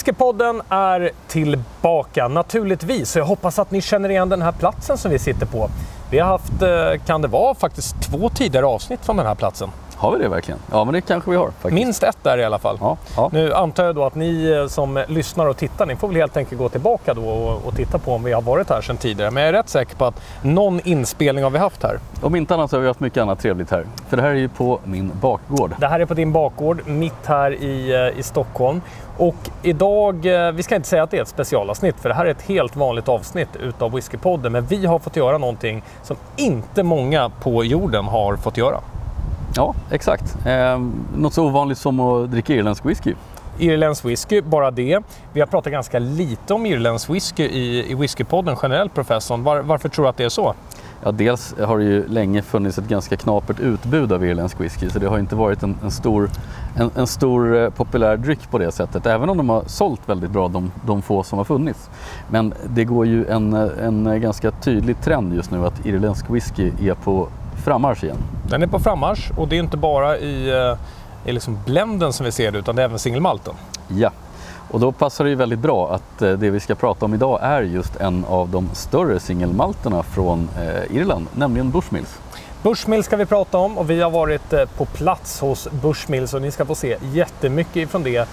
Fiskepodden är tillbaka naturligtvis. Jag hoppas att ni känner igen den här platsen som vi sitter på. Vi har haft, eh, kan det vara, faktiskt två tidigare avsnitt från den här platsen. Har vi det verkligen? Ja, men det kanske vi har. Faktiskt. Minst ett där i alla fall. Ja, ja. Nu antar jag då att ni eh, som lyssnar och tittar, ni får väl helt enkelt gå tillbaka då och, och titta på om vi har varit här sedan tidigare. Men jag är rätt säker på att någon inspelning har vi haft här. Om inte annat så har vi haft mycket annat trevligt här. För det här är ju på min bakgård. Det här är på din bakgård, mitt här i, eh, i Stockholm. Och idag, eh, vi ska inte säga att det är ett specialavsnitt, för det här är ett helt vanligt avsnitt utav Whiskypodden. Men vi har fått göra någonting som inte många på jorden har fått göra. Ja, exakt. Eh, något så ovanligt som att dricka irländsk whisky. Irländsk whisky, bara det. Vi har pratat ganska lite om irländsk whisky i, i Whiskypodden generellt, professorn. Var, varför tror du att det är så? Ja, dels har det ju länge funnits ett ganska knapert utbud av irländsk whisky så det har inte varit en, en stor, en, en, stor eh, populär dryck på det sättet. Även om de har sålt väldigt bra de, de få som har funnits. Men det går ju en, en ganska tydlig trend just nu att irländsk whisky är på frammarsch igen. Den är på frammarsch och det är inte bara i, eh, i liksom blenden som vi ser det utan det är även singelmalten. Ja, och då passar det ju väldigt bra att eh, det vi ska prata om idag är just en av de större singelmalterna från eh, Irland, nämligen Bushmills. Bushmills ska vi prata om och vi har varit på plats hos Bushmills och ni ska få se jättemycket ifrån det.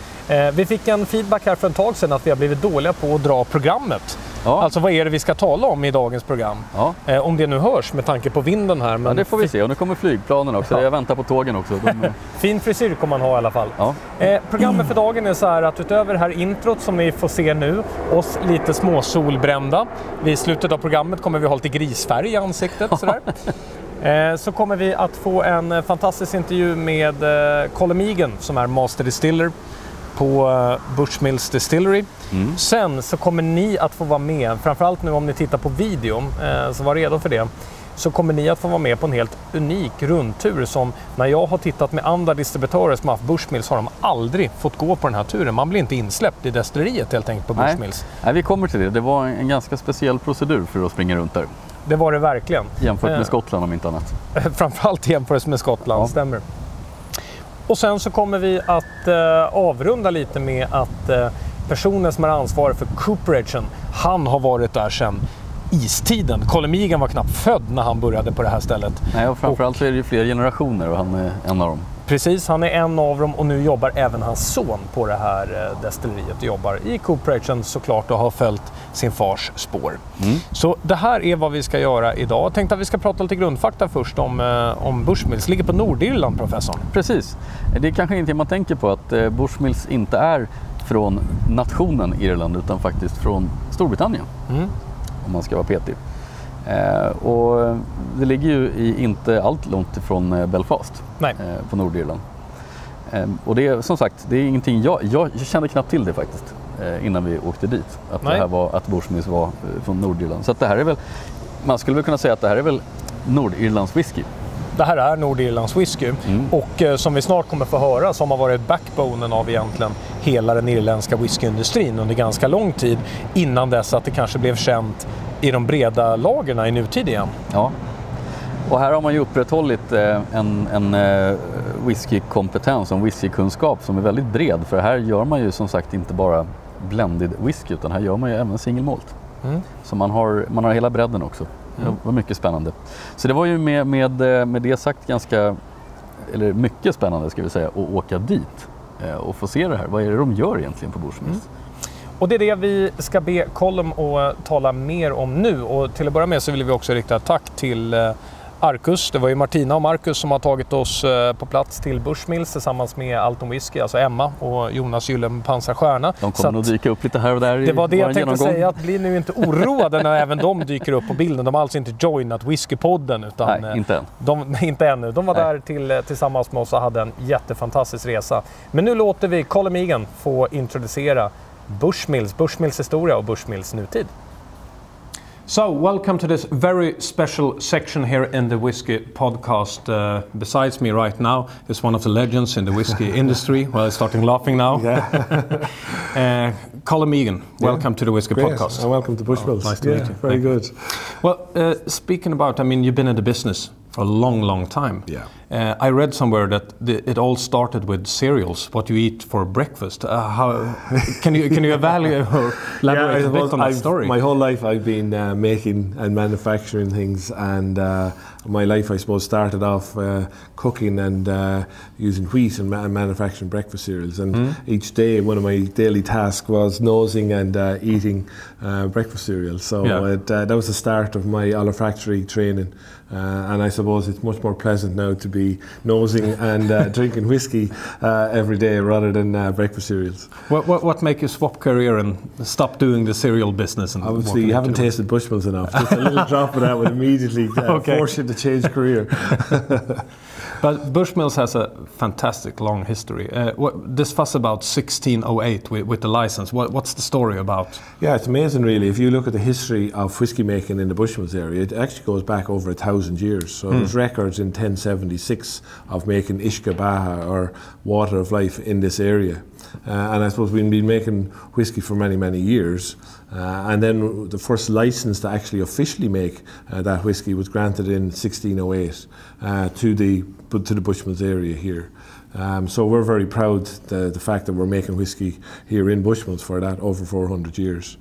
Vi fick en feedback här för ett tag sedan att vi har blivit dåliga på att dra programmet. Ja. Alltså vad är det vi ska tala om i dagens program? Ja. om det nu hörs med tanke på vinden här. Men... Ja, det får vi se. Och nu kommer flygplanen också. Ja. Jag väntar på tågen också. De... fin frisyr kommer man ha i alla fall. Eh, programmet för dagen är så här att utöver det här introt som ni får se nu, oss lite små solbrända. Vid slutet av programmet kommer vi ha lite grisfärg i ansiktet. Sådär. Eh, så kommer vi att få en fantastisk intervju med eh, Colin Megan som är Master Distiller på eh, Bushmills Distillery. Mm. Sen så kommer ni att få vara med, framförallt nu om ni tittar på videon, så var redo för det så kommer ni att få vara med på en helt unik rundtur som när jag har tittat med andra distributörer som har haft Bushmills har de aldrig fått gå på den här turen. Man blir inte insläppt i destilleriet helt enkelt på Bushmills. Nej. Nej, vi kommer till det. Det var en ganska speciell procedur för att springa runt där. Det var det verkligen. Jämfört med eh, Skottland om inte annat. Framförallt jämfört med Skottland, ja. stämmer. Och sen så kommer vi att eh, avrunda lite med att eh, personen som är ansvarig för cooperagen, han har varit där sedan istiden. Colin Megan var knappt född när han började på det här stället. Nej, och framförallt och, så är det ju fler generationer och han är en av dem. Precis, han är en av dem och nu jobbar även hans son på det här eh, destilleriet och jobbar i Cooperation såklart och har följt sin fars spår. Mm. Så det här är vad vi ska göra idag. Jag tänkte att vi ska prata lite grundfakta först om, eh, om Bushmills. Ligger på Nordirland, professorn. Precis. Det är kanske ingenting man tänker på att eh, Bushmills inte är från nationen Irland utan faktiskt från Storbritannien. Mm om man ska vara petig. Eh, och det ligger ju i, inte allt långt ifrån eh, Belfast eh, på Nordirland. Eh, och det är som sagt, det är ingenting jag, jag, jag kände knappt till det faktiskt innan vi åkte dit. Att, det här var, att Bushmills var eh, från Nordirland. Så det här är väl, man skulle väl kunna säga att det här är väl Nordirlands whisky. Det här är Nordirlands whisky mm. och eh, som vi snart kommer få höra som har varit backbonen av egentligen hela den irländska whiskyindustrin under ganska lång tid innan dess att det kanske blev känt i de breda lagren i nutid igen. Ja, och här har man ju upprätthållit eh, en, en eh, whiskykompetens och en whiskykunskap som är väldigt bred för här gör man ju som sagt inte bara blended whisky utan här gör man ju även single malt. Mm. Så man har, man har hela bredden också. Mm. Det var mycket spännande. Så det var ju med, med, eh, med det sagt ganska, eller mycket spännande ska vi säga, att åka dit och få se det här. Vad är det de gör egentligen på Bushmills? Mm. Och det är det vi ska be Colm att tala mer om nu. Och till att börja med så vill vi också rikta ett tack till eh, Arcus. Det var ju Martina och Marcus som har tagit oss eh, på plats till Bushmills tillsammans med Alton Whisky, alltså Emma och Jonas Gyllenpansar Stjärna. De kommer nog dyka upp lite här och där Det var det jag tänkte genomgång. säga, att bli nu inte oroade när även de dyker upp på bilden. De har alltså inte joinat Whiskypodden. Utan Nej, inte än. De, inte ännu. De var Nej. där till, tillsammans med oss och hade en jättefantastisk resa. Men nu låter vi Colin Megan få introducera Bushmills, Bushmills historia och Bushmills nutid. So, welcome to this very special section here in the Whiskey podcast. Uh, besides me right now is one of the legends in the whiskey industry. Well, I'm starting laughing now. Yeah. uh, Colin Megan, welcome yeah. to the Whiskey Great. podcast. And welcome to Bushmills. Oh, nice to yeah, meet you. Very Thank good. Well, uh, speaking about, I mean, you've been in the business for a long, long time. Yeah. Uh, I read somewhere that the, it all started with cereals, what you eat for breakfast. Uh, how can you can you evaluate or elaborate yeah, a bit on that story? My whole life I've been uh, making and manufacturing things, and uh, my life I suppose started off uh, cooking and uh, using wheat and, ma- manufacturing breakfast cereals. And mm. each day, one of my daily tasks was nosing and uh, eating breakfast cereals. So yeah. it, that was the start of my olfactory training. Uh, and I suppose it's much more pleasant now to be nosing and uh, drinking whiskey uh, every day rather than uh, breakfast cereals. What, what, what make you swap career and stop doing the cereal business? And Obviously, you haven't tasted Bushmills enough. Just a little drop of that would immediately uh, okay. force you to change career. But Bushmills has a fantastic long history. Uh, what, this fuss about 1608 with, with the license, what, what's the story about? Yeah, it's amazing, really. If you look at the history of whisky making in the Bushmills area, it actually goes back over a thousand years. So mm. there's records in 1076 of making Beatha or water of life in this area. Uh, and I suppose we've been making whisky for many, many years. Uh, and then the first license to actually officially make uh, that whisky was granted in 1608 uh, to the to the Bushmills area here. Um, so we're very proud the, the fact that we're making whisky here in Bushmills for that over 400 years.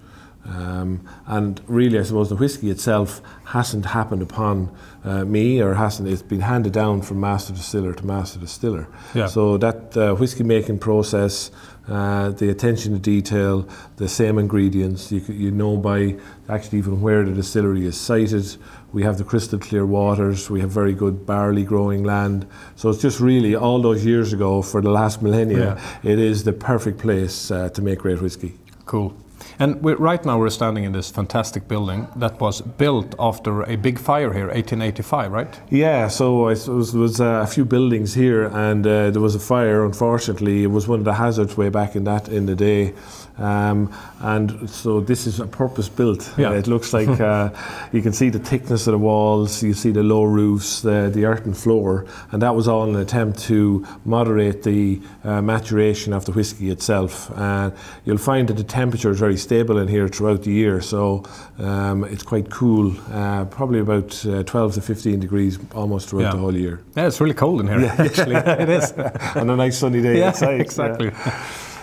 Um, and really, I suppose the whisky itself hasn't happened upon uh, me, or hasn't. It's been handed down from master distiller to master distiller. Yeah. So that uh, whisky making process, uh, the attention to detail, the same ingredients. You, you know by actually even where the distillery is sited. We have the crystal clear waters. We have very good barley growing land. So it's just really all those years ago for the last millennia. Yeah. It is the perfect place uh, to make great whisky. Cool. And right now we're standing in this fantastic building that was built after a big fire here, 1885, right? Yeah, so it was, was uh, a few buildings here, and uh, there was a fire. Unfortunately, it was one of the hazards way back in that in the day. Um, and so this is a purpose built. Yeah. Uh, it looks like uh, you can see the thickness of the walls, you see the low roofs, the, the earthen floor, and that was all an attempt to moderate the uh, maturation of the whisky itself. And you'll find that the temperature is very stable in here throughout the year, so um, it's quite cool, uh, probably about uh, 12 to 15 degrees almost throughout yeah. the whole year. Yeah, it's really cold in here, yeah. actually. it is. On a nice sunny day yeah, outside. Exactly.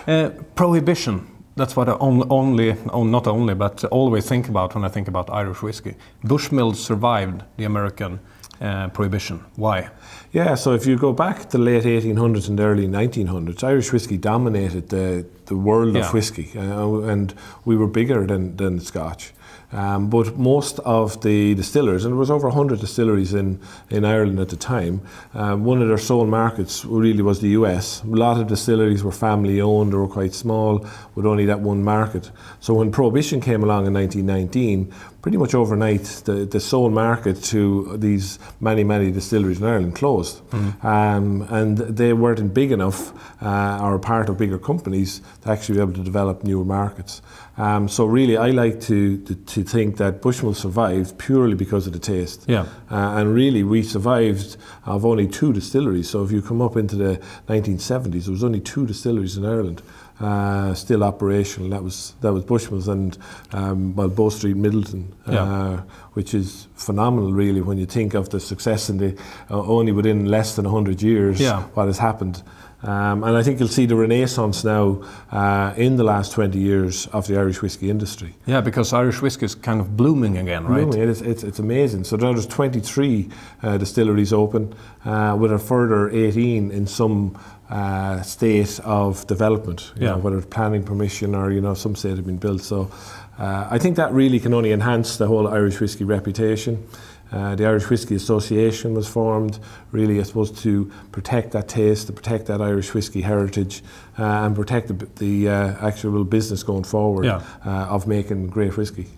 Uh, prohibition that's what I only, oh, not only, but always think about when I think about Irish whiskey. Bushmills survived the American uh, prohibition. Why? Yeah, so if you go back to the late 1800s and early 1900s, Irish whiskey dominated the, the world yeah. of whiskey, uh, and we were bigger than, than Scotch. Um, but most of the distillers, and there was over 100 distilleries in, in Ireland at the time, um, one of their sole markets really was the US. A lot of distilleries were family owned or were quite small with only that one market. So when Prohibition came along in 1919, pretty much overnight, the, the sole market to these many, many distilleries in Ireland closed. Mm. Um, and they weren't big enough uh, or part of bigger companies to actually be able to develop newer markets. Um, so really, I like to, to, to think that Bushmill survived purely because of the taste. Yeah. Uh, and really, we survived of only two distilleries. So if you come up into the 1970s, there was only two distilleries in Ireland uh, still operational. That was that was Bushmills and um, well Bow Street Midleton, uh, which is phenomenal really when you think of the success in the uh, only within less than hundred years yeah. what has happened. Um, and I think you'll see the renaissance now uh, in the last 20 years of the Irish whisky industry. Yeah, because Irish whisky is kind of blooming again, right? Blooming. It is, it's, it's amazing. So there's 23 uh, distilleries open, uh, with a further 18 in some uh, state of development, yeah. Know, whether it's planning permission or you know some state have been built. So uh, I think that really can only enhance the whole Irish whiskey reputation. Uh, the Irish Whiskey Association was formed, really, I suppose, to protect that taste, to protect that Irish whiskey heritage, uh, and protect the, the uh, actual business going forward yeah. Uh, of making great whiskey.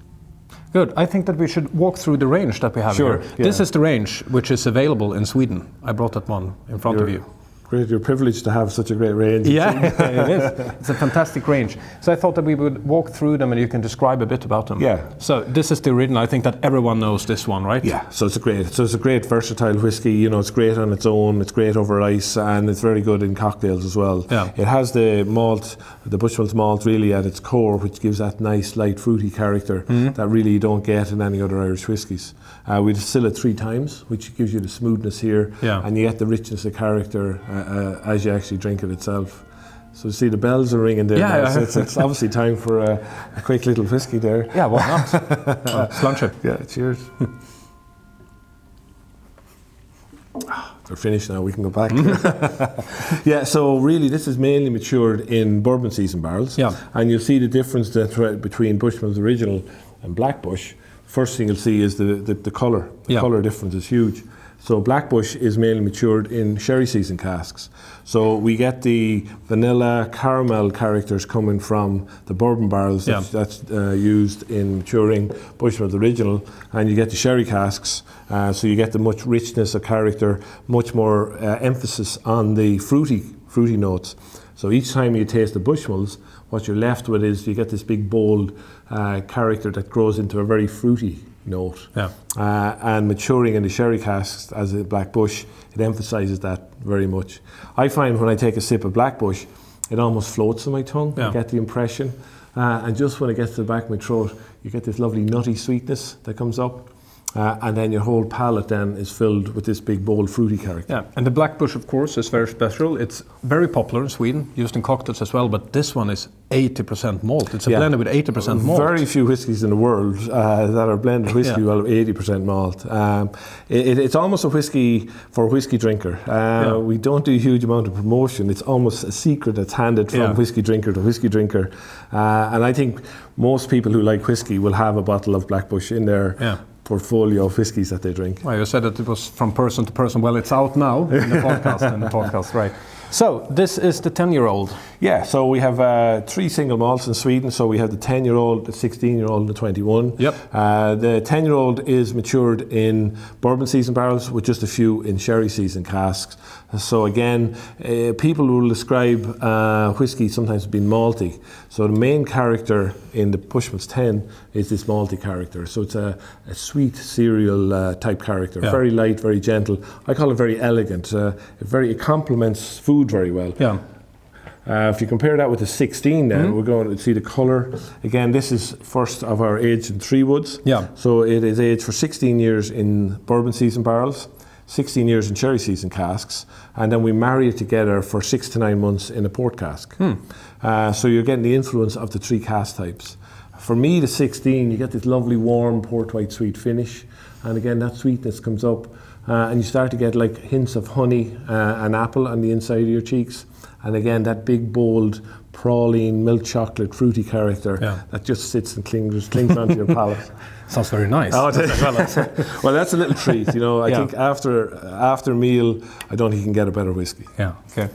Good. I think that we should walk through the range that we have sure, here. Yeah. This is the range which is available in Sweden. I brought that one in front You're, of you. Great. You're privileged to have such a great range. Yeah, it is. It's a fantastic range. So I thought that we would walk through them and you can describe a bit about them. Yeah. So this is the original. I think that everyone knows this one, right? Yeah, so it's a great, so it's a great versatile whiskey. You know, it's great on its own. It's great over ice, and it's very good in cocktails as well. Yeah. It has the malt, the Bushmills malt, really at its core, which gives that nice light fruity character Mm-hmm. that really you don't get in any other Irish whiskies. Uh, we distill it three times, which gives you the smoothness here, Yeah. and you get the richness of character uh, uh, as you actually drink it itself. So you see the bells are ringing there. Yeah, so it's, it's obviously time for a, a quick little whiskey there. Yeah, why not? uh, Sláinte. Yeah, cheers. They're finished now, we can go back. yeah, so really, this is mainly matured in bourbon season barrels. Yeah. And you'll see the difference that, between Bushman's Original and Blackbush. First thing you'll see is the, the, the colour. The Yeah. colour difference is huge. So Blackbush is mainly matured in sherry season casks. So we get the vanilla caramel characters coming from the bourbon barrels Yeah. that's, that's uh, used in maturing Bushmills the Original, and you get the sherry casks. Uh, so you get the much richness of character, much more uh, emphasis on the fruity fruity notes. So each time you taste the Bushmills, what you're left with is you get this big bold uh, character that grows into a very fruity note. Yeah. Uh, and maturing in the sherry casks as a black bush, it emphasises that very much. I find when I take a sip of black bush, it almost floats in my tongue. Yeah. I get the impression. Uh, and just when it gets to the back of my throat, you get this lovely nutty sweetness that comes up. Uh, and then your whole palate then is filled with this big, bold, fruity character. Yeah, and the Blackbush, of course, is very special. It's very popular in Sweden, used in cocktails as well. But this one is 80% malt. It's a Yeah. blended with 80% malt. Very few whiskies in the world uh, that are blended whiskey Yeah. well 80% malt. Um, it, it- it's almost a whiskey for a whiskey drinker. Uh, Yeah. We don't do a huge amount of promotion. It's almost a secret that's handed from Yeah. whiskey drinker to whiskey drinker. Uh, and I think most people who like whiskey will have a bottle of Blackbush in their Yeah. Portfolio of whiskies that they drink. Well, you said that it was from person to person. Well, it's out now in the podcast. in the podcast, right? So this is the ten-year-old. Yeah, so we have uh, three single malts in Sweden. So we have the 10 year old, the 16 year old, and the 21. Yep. Uh, the 10 year old is matured in bourbon season barrels with just a few in sherry season casks. So again, uh, people will describe uh, whiskey sometimes as being malty. So the main character in the Bushmills 10 is this malty character. So it's a, a sweet cereal uh, type character, Yeah. very light, very gentle. I call it very elegant. Uh, it very it complements food very well. Yeah. Uh, if you compare that with the 16, then Mm-hmm. we're going to see the colour. Again, this is first of our aged in three woods. Yeah. So it is aged for 16 years in bourbon season barrels, 16 years in sherry season casks, and then we marry it together for six to nine months in a port cask. Hmm. Uh, so you're getting the influence of the three cask types. For me, the 16, you get this lovely warm port white sweet finish, and again that sweetness comes up, uh, and you start to get like hints of honey uh, and apple on the inside of your cheeks, and again that big bold praline milk chocolate fruity character Yeah. that just sits and clings, clings onto your palate. Sounds very nice. Oh, well, that's a little treat, you know. I Yeah. think after after meal, I don't think you can get a better whiskey. Yeah. Okay.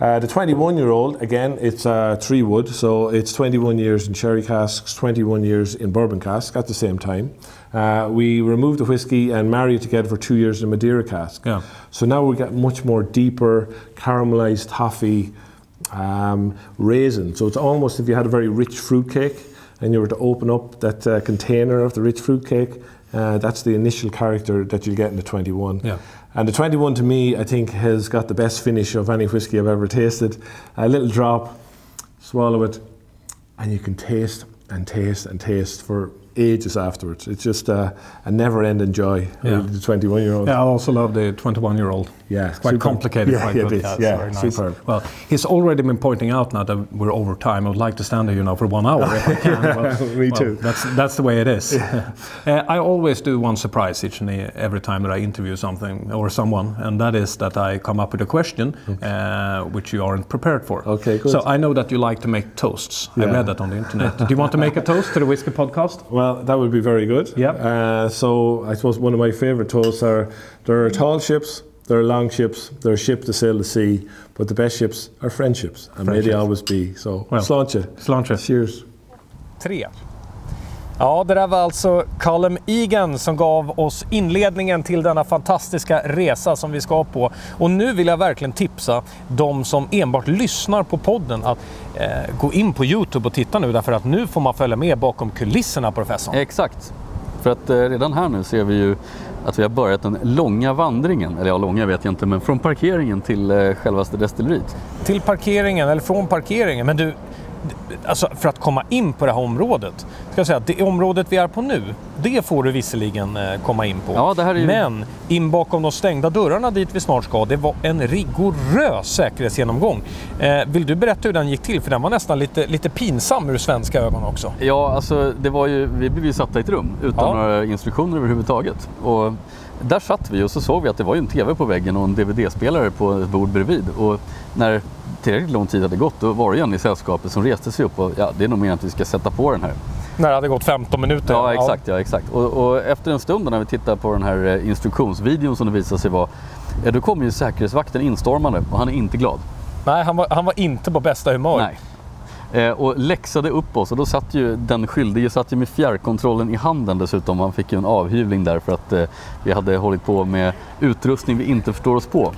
Uh, the 21 year old, again, it's uh, three wood, so it's 21 years in sherry casks, 21 years in bourbon casks at the same time. Uh, we remove the whiskey and marry it together for two years in a Madeira cask. Yeah. So now we get much more deeper, caramelized toffee, um, raisin. So it's almost if you had a very rich fruit cake and you were to open up that uh, container of the rich fruit cake, uh, that's the initial character that you'll get in the 21. Yeah. And the 21 to me, I think, has got the best finish of any whiskey I've ever tasted. A little drop, swallow it, and you can taste and taste and taste for ages afterwards. It's just a, a never-ending joy. Yeah. The 21-year-old. Yeah, I also love the 21-year-old. Yeah, It's quite superb. complicated. Yeah, quite yeah, good. it is. it's Yeah, nice. superb. Well, he's already been pointing out now that we're over time. I would like to stand here, you know, for one hour if I can. Well, Me well, too. That's that's the way it is. uh, I always do one surprise each and every time that I interview something or someone, and that is that I come up with a question uh, which you aren't prepared for. Okay, good. So I know that you like to make toasts. I read that on the internet. do you want to make a toast to the Whiskey Podcast? Well, that would be very good. Yep. Uh, so I suppose one of my favourite toasts are there are tall ships, there are long ships, there are ships to sail the sea, but the best ships are friendships, and may they always be. So, Well, sláinte. Sláinte. Cheers. Tre. Ja, det där var alltså Callum Egan som gav oss inledningen till denna fantastiska resa som vi ska på. Och nu vill jag verkligen tipsa de som enbart lyssnar på podden att eh, gå in på Youtube och titta nu därför att nu får man följa med bakom kulisserna professorn. Exakt. För att eh, redan här nu ser vi ju att vi har börjat den långa vandringen, eller ja, långa vet jag inte, men från parkeringen till eh, självaste destilleriet. Till parkeringen, eller från parkeringen. Men du, alltså för att komma in på det här området, ska säga att det området vi är på nu, det får du visserligen eh, komma in på. Ja, det här är ju... Men in bakom de stängda dörrarna dit vi snart ska, det var en rigorös säkerhetsgenomgång. Eh, vill du berätta hur den gick till? För den var nästan lite, lite pinsam ur svenska ögon också. Ja, alltså det var ju, vi blev ju satta i ett rum utan ja. några instruktioner överhuvudtaget. Och där satt vi och så såg vi att det var en TV på väggen och en DVD-spelare på ett bord bredvid. Och när tillräckligt lång tid hade gått, då var det en i sällskapet som reste sig upp och ja, det är nog mer att vi ska sätta på den här. När det hade gått 15 minuter? Ja, exakt. Ja, exakt. Och, och efter en stund när vi tittar på den här eh, instruktionsvideon som det visade sig vara, ja, då kommer ju säkerhetsvakten instormande och han är inte glad. Nej, han var, han var inte på bästa humör. Nej. Eh, och läxade upp oss och då satt ju den skyldige satt ju med fjärrkontrollen i handen dessutom. Han fick ju en avhyvling där för att eh, vi hade hållit på med utrustning vi inte förstår oss på.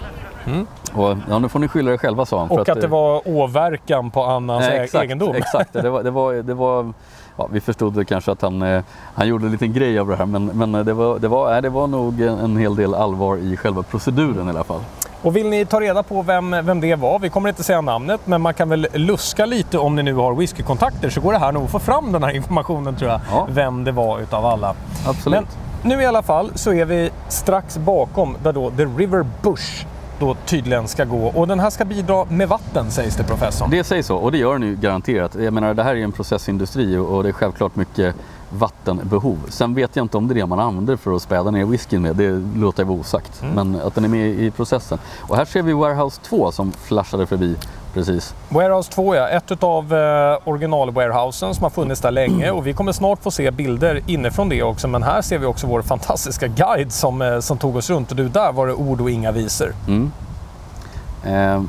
Mm. Och, ja, nu får ni skylla er själva sa han. Och att, att, det var åverkan på annans eh, exakt, egendom. Exakt, det var, det var, det var ja, vi förstod kanske att han, eh, han gjorde en liten grej av det här men, men det, var, det, var, det var nog en hel del allvar i själva proceduren i alla fall. Och vill ni ta reda på vem, vem det var, vi kommer inte säga namnet, men man kan väl luska lite om ni nu har whiskykontakter så går det här nog att få fram den här informationen tror jag, ja. vem det var utav alla. Absolut. Men nu i alla fall så är vi strax bakom där då The River Bush då tydligen ska gå. Och den här ska bidra med vatten sägs det professorn. Det sägs så och det gör den ju garanterat. Jag menar det här är en processindustri och det är självklart mycket vattenbehov. Sen vet jag inte om det är det man använder för att späda ner whiskyn med, det låter jag vara osagt. Mm. Men att den är med i processen. Och här ser vi Warehouse 2 som flashade förbi precis. Warehouse 2 ja, ett av eh, original-warehousen som har funnits där länge och vi kommer snart få se bilder inifrån det också. Men här ser vi också vår fantastiska guide som, eh, som tog oss runt och du, där var det ord och inga visor. Mm. Eh,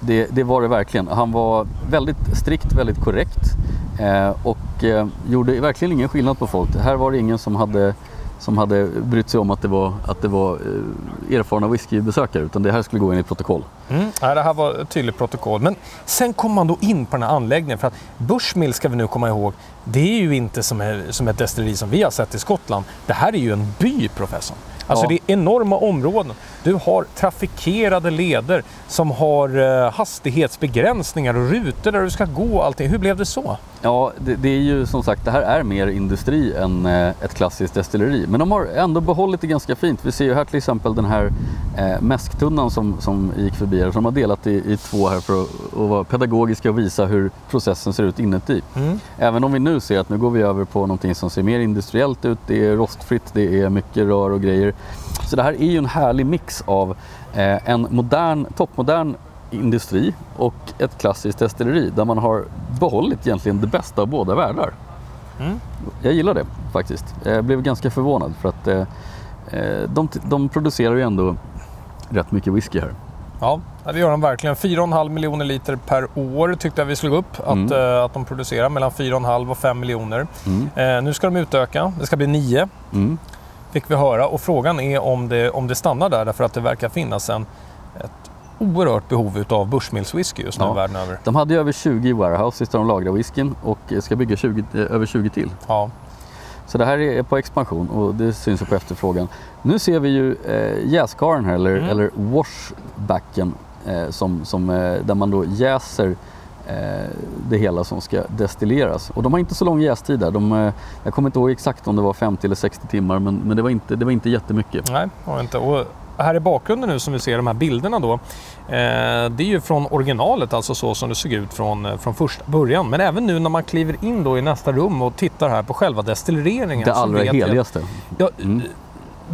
det, det, var det verkligen. Han var väldigt strikt, väldigt korrekt eh, och eh, gjorde verkligen ingen skillnad på folk. Här var det ingen som hade som hade brytt sig om att det var, att det var eh, erfarna whiskybesökare utan det här skulle gå enligt protokoll. Mm. Ja, det här var ett tydligt protokoll. Men sen kom man då in på den här anläggningen för att Bushmill ska vi nu komma ihåg, det är ju inte som, som ett destilleri som vi har sett i Skottland. Det här är ju en by, professorn. Alltså det är enorma områden. Du har trafikerade leder som har eh, hastighetsbegränsningar och rutor där du ska gå och allting. Hur blev det så? Ja, det, det, är ju som sagt, det här är mer industri än eh, ett klassiskt destilleri. Men de har ändå behållit det ganska fint. Vi ser ju här till exempel den här eh, mäsktunnan som, som gick förbi här. Som de har delat i, i två här för att, att, vara pedagogiska och visa hur processen ser ut inuti. Mm. Även om vi nu ser att nu går vi över på någonting som ser mer industriellt ut. Det är rostfritt, det är mycket rör och grejer. Så det här är ju en härlig mix av eh, en modern, toppmodern industri och ett klassiskt destilleri där man har behållit egentligen det bästa av båda världar. Mm. Jag gillar det faktiskt. Jag blev ganska förvånad för att eh, eh de, de producerar ju ändå rätt mycket whisky här. Ja, det gör de verkligen. 4,5 miljoner liter per år tyckte jag vi slog upp att, mm. uh, att de producerar. Mellan 4,5 och 5 miljoner. Mm. Uh, nu ska de utöka. Det ska bli 9. Fick vi höra. Och frågan är om det, om det stannar där därför att det verkar finnas en, ett oerhört behov av Bushmills whisky just nu ja. världen över. De hade ju över 20 warehouses där de lagrar whiskyn och ska bygga 20, eh, över 20 till. Ja. Så det här är på expansion och det syns på efterfrågan. Nu ser vi ju eh, jäskaren här, eller, mm. eller washbacken, eh, som, som, eh, där man då jäser det hela som ska destilleras. Och de har inte så lång jästid där. De, eh, jag kommer inte ihåg exakt om det var 50 eller 60 timmar men, men det, var inte, det var inte jättemycket. Nej, var inte. Och här i bakgrunden nu som vi ser de här bilderna då. Eh, det är ju från originalet, alltså så som det såg ut från, eh, från första början. Men även nu när man kliver in då i nästa rum och tittar här på själva destilleringen. Det allra heligaste. Ja, mm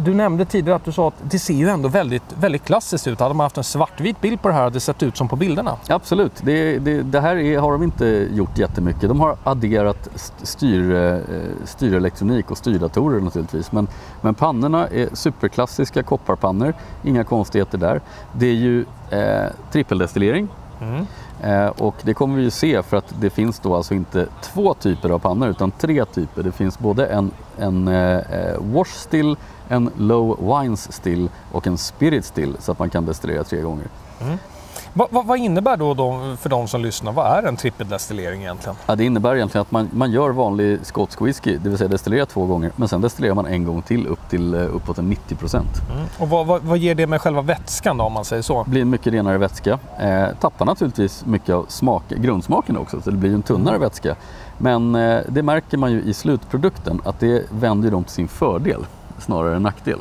du nämnde tidigare att du sa att det ser ju ändå väldigt, väldigt klassiskt ut. Hade man haft en svartvit bild på det här hade det sett ut som på bilderna. Absolut. Det, det, det här är, har de inte gjort jättemycket. De har adderat styr, eh, styrelektronik och styrdatorer naturligtvis. Men, men pannorna är superklassiska kopparpannor. Inga konstigheter där. Det är ju eh, trippeldestillering Mm. Eh, och det kommer vi ju se för att det finns då alltså inte två typer av pannor utan tre typer. Det finns både en, en eh wash still, en low wines still och en spirit still så att man kan destillera tre gånger. Mm. Va, va, vad innebär då, då för de som lyssnar, vad är en trippeldestillering egentligen? Ja, det innebär egentligen att man, man gör vanlig skotsk whisky, det vill säga destillerar två gånger, men sen destillerar man en gång till upp till uh, uppåt 90 procent. Mm. Och vad, vad, vad, ger det med själva vätskan då om man säger så? Det blir en mycket renare vätska. Eh, tappar naturligtvis mycket av smak, grundsmaken också, så det blir en tunnare mm. vätska. Men eh, det märker man ju i slutprodukten att det vänder dem till sin fördel snarare än nackdel.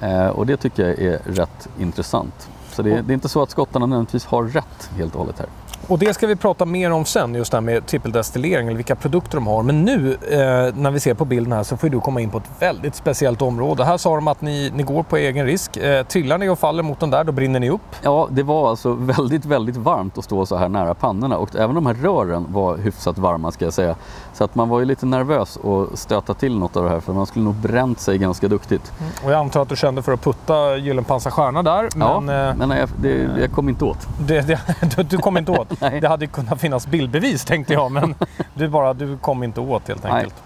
Eh, och det tycker jag är rätt intressant. Så det, det är inte så att skottarna nödvändigtvis har rätt helt och hållet här. Och det ska vi prata mer om sen, just det här med trippeldestillering eller vilka produkter de har. Men nu eh, när vi ser på bilden här så får du komma in på ett väldigt speciellt område. Här sa de att ni, ni går på egen risk. Eh, trillar ni och faller mot den där, då brinner ni upp. Ja, det var alltså väldigt, väldigt varmt att stå så här nära pannorna och även de här rören var hyfsat varma ska jag säga. Så att man var ju lite nervös att stöta till något av det här för man skulle nog bränt sig ganska duktigt. Mm. Och jag antar att du kände för att putta Gyllenpansar stjärna där. Men, ja, eh, men jag, det, jag kom inte åt. Det, det, du kom inte åt? Det hade kunnat finnas bildbevis tänkte jag, men du, bara, du kom inte åt helt enkelt. Nej.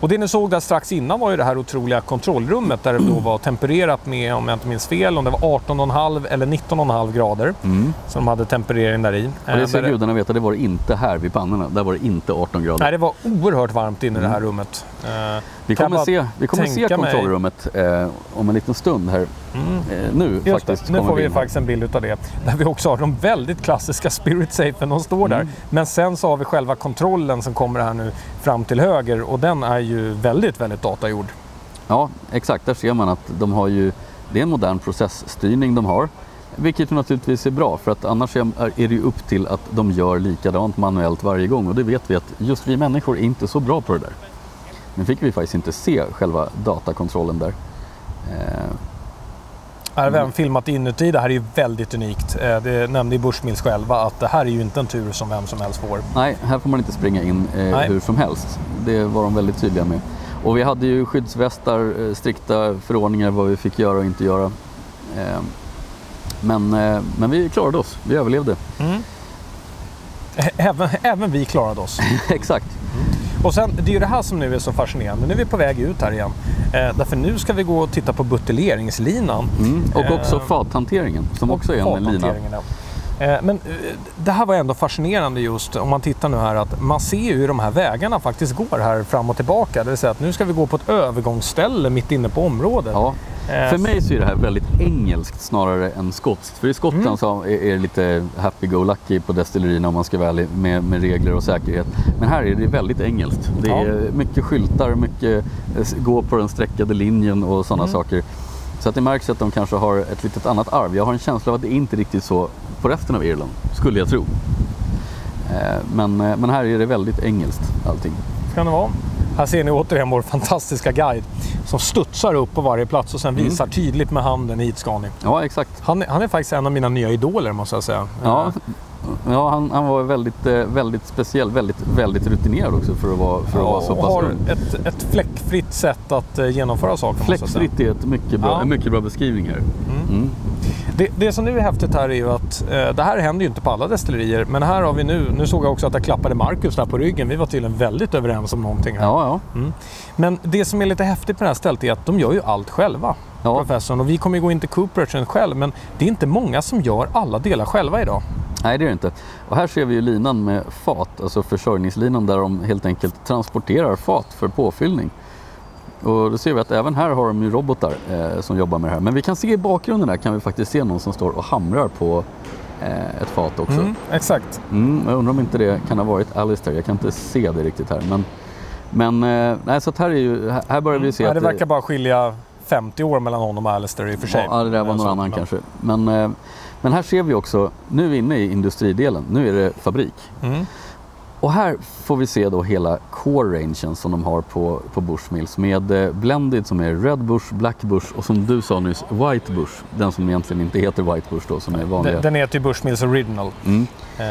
Och det ni såg där strax innan var ju det här otroliga kontrollrummet där det då var tempererat med, om jag inte minns fel, om det var 18,5 eller 19,5 grader. Mm. Som de hade temperering där i. Och det ska eh, gudarna veta, det var det inte här vid pannorna. Där var det inte 18 grader. Nej, det var oerhört varmt inne i det här mm. rummet. Vi kommer se, vi kommer se kontrollrummet eh, om en liten stund här. Mm. Eh, nu Just faktiskt. Det. Nu får vi, faktiskt en bild av det. Där vi också har de väldigt klassiska Spirit Safen. De står där. Mm. Men sen så har vi själva kontrollen som kommer här nu fram till höger och den är ju väldigt, väldigt datagjord. Ja, exakt. Där ser man att de har ju, det är en modern processstyrning de har. Vilket naturligtvis är bra för att annars är det ju upp till att de gör likadant manuellt varje gång och det vet vi att just vi människor är inte så bra på det där. Nu fick vi faktiskt inte se själva datakontrollen där. Eh, har vi även filmat inuti. Det här är ju väldigt unikt. Eh, det nämnde ju Bushmills själva att det här är ju inte en tur som vem som helst får. Nej, här får man inte springa in eh, hur som helst. Det var de väldigt tydliga med. Och vi hade ju skyddsvästar, eh, strikta förordningar vad vi fick göra och inte göra. Eh, men, eh, men vi klarade oss, vi överlevde. Mm. Även, även vi klarade oss. Exakt. Och sen, det är ju det här som nu är så fascinerande. Nu är vi på väg ut här igen. Eh, därför nu ska vi gå och titta på buteljeringslinan. Mm, och också eh, fathanteringen som också är en lina. Eh, men eh, det här var ändå fascinerande just om man tittar nu här att man ser ju hur de här vägarna faktiskt går här fram och tillbaka. Det vill säga att nu ska vi gå på ett övergångsställe mitt inne på området. Ja. Eh, För mig så är det här väldigt engelskt snarare än skotskt. För i Skottland mm. så är det lite happy-go-lucky på destillerierna om man ska vara ärlig med, med, regler och säkerhet. Men här är det väldigt engelskt. Det är ja. mycket skyltar, mycket gå på den streckade linjen och sådana mm. saker. Så att det märks att de kanske har ett litet annat arv. Jag har en känsla av att det inte är riktigt så på resten av Irland, skulle jag tro. Eh, men, eh, men här är det väldigt engelskt allting. Kan det vara. Här ser ni återigen vår fantastiska guide som studsar upp på varje plats och sen mm. visar tydligt med handen hit ska ni. Ja, exakt. Han, han är faktiskt en av mina nya idoler måste jag säga. Ja, Ja, han, han var väldigt, eh, väldigt speciell, väldigt, väldigt rutinerad också för att vara, för att ja, vara så pass... har ett, ett fläckfritt sätt att genomföra saker. Fläckfritt är ett mycket bra, ja. en mycket bra beskrivning här. Mm. Mm. Det, det, som nu är häftigt här är ju att eh, det här händer ju inte på alla destillerier. Men här har vi nu, nu såg jag också att jag klappade Marcus där på ryggen. Vi var tydligen väldigt överens om någonting här. Ja, ja. Mm. Men det som är lite häftigt på det här stället är att de gör ju allt själva. Ja. Professorn. Och vi kommer ju gå in till Cooperation själv. Men det är inte många som gör alla delar själva idag. Nej, det är det inte. Och här ser vi ju linan med fat, alltså försörjningslinan där de helt enkelt transporterar fat för påfyllning. Och då ser vi att även här har de ju robotar eh, som jobbar med det här. Men vi kan se i bakgrunden där kan vi faktiskt se någon som står och hamrar på eh, ett fat också. Mm, exakt. Mm, jag undrar om inte det kan ha varit Alistair, jag kan inte se det riktigt här. Men, men eh, nej, så här, är ju, här börjar vi se mm, att... Det verkar bara skilja 50 år mellan honom och Alistair i och för sig. Ja, det där var någon annan kanske. Men, eh, men här ser vi också, nu är vi inne i industridelen, nu är det fabrik. Mm. Och här får vi se då hela core-rangen som de har på, på Bushmills med eh, Blended som är Red Bush, Black Bush och som du sa nyss White Bush. Den som egentligen inte heter White Bush då som är vanliga. Den, den heter ju Bushmills Original. Mm. Eh,